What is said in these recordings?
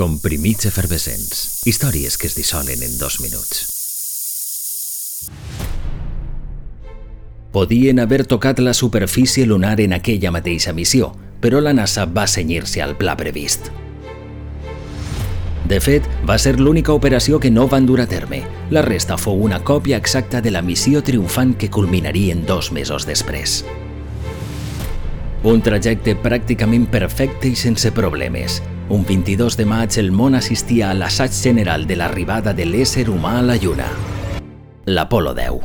Comprimits efervescents. Històries que es dissolen en dos minuts. Podien haver tocat la superfície lunar en aquella mateixa missió, però la NASA va senyir-se al pla previst. De fet, va ser l'única operació que no van dur a terme. La resta fou una còpia exacta de la missió triomfant que culminarien dos mesos després. Un trajecte pràcticament perfecte i sense problemes. Un 22 de maig el món assistia a l'assaig general de l'arribada de l'ésser humà a la Lluna. L'Apolo 10.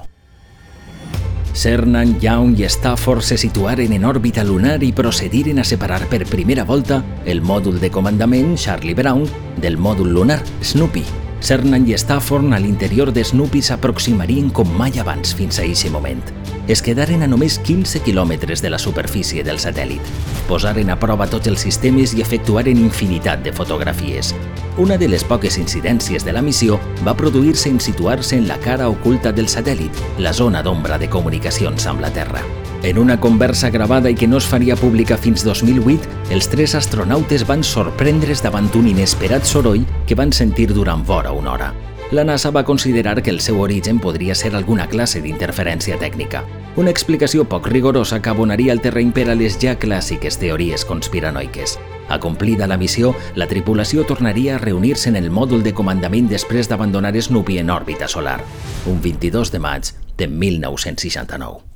Cernan, Young i Stafford se situaren en òrbita lunar i procediren a separar per primera volta el mòdul de comandament Charlie Brown del mòdul lunar Snoopy. Cernan i Stafford a l'interior de Snoopy s'aproximarien com mai abans fins a aquest moment. Es quedaren a només 15 quilòmetres de la superfície del satèl·lit. Posaren a prova tots els sistemes i efectuaren infinitat de fotografies. Una de les poques incidències de la missió va produir-se en situar-se en la cara oculta del satèl·lit, la zona d'ombra de comunicacions amb la Terra. En una conversa gravada i que no es faria pública fins 2008, els tres astronautes van sorprendre's davant un inesperat soroll que van sentir durant vora una hora la NASA va considerar que el seu origen podria ser alguna classe d'interferència tècnica, una explicació poc rigorosa que abonaria el terreny per a les ja clàssiques teories conspiranoiques. Acomplida la missió, la tripulació tornaria a reunir-se en el mòdul de comandament després d'abandonar Snoopy en òrbita solar, un 22 de maig de 1969.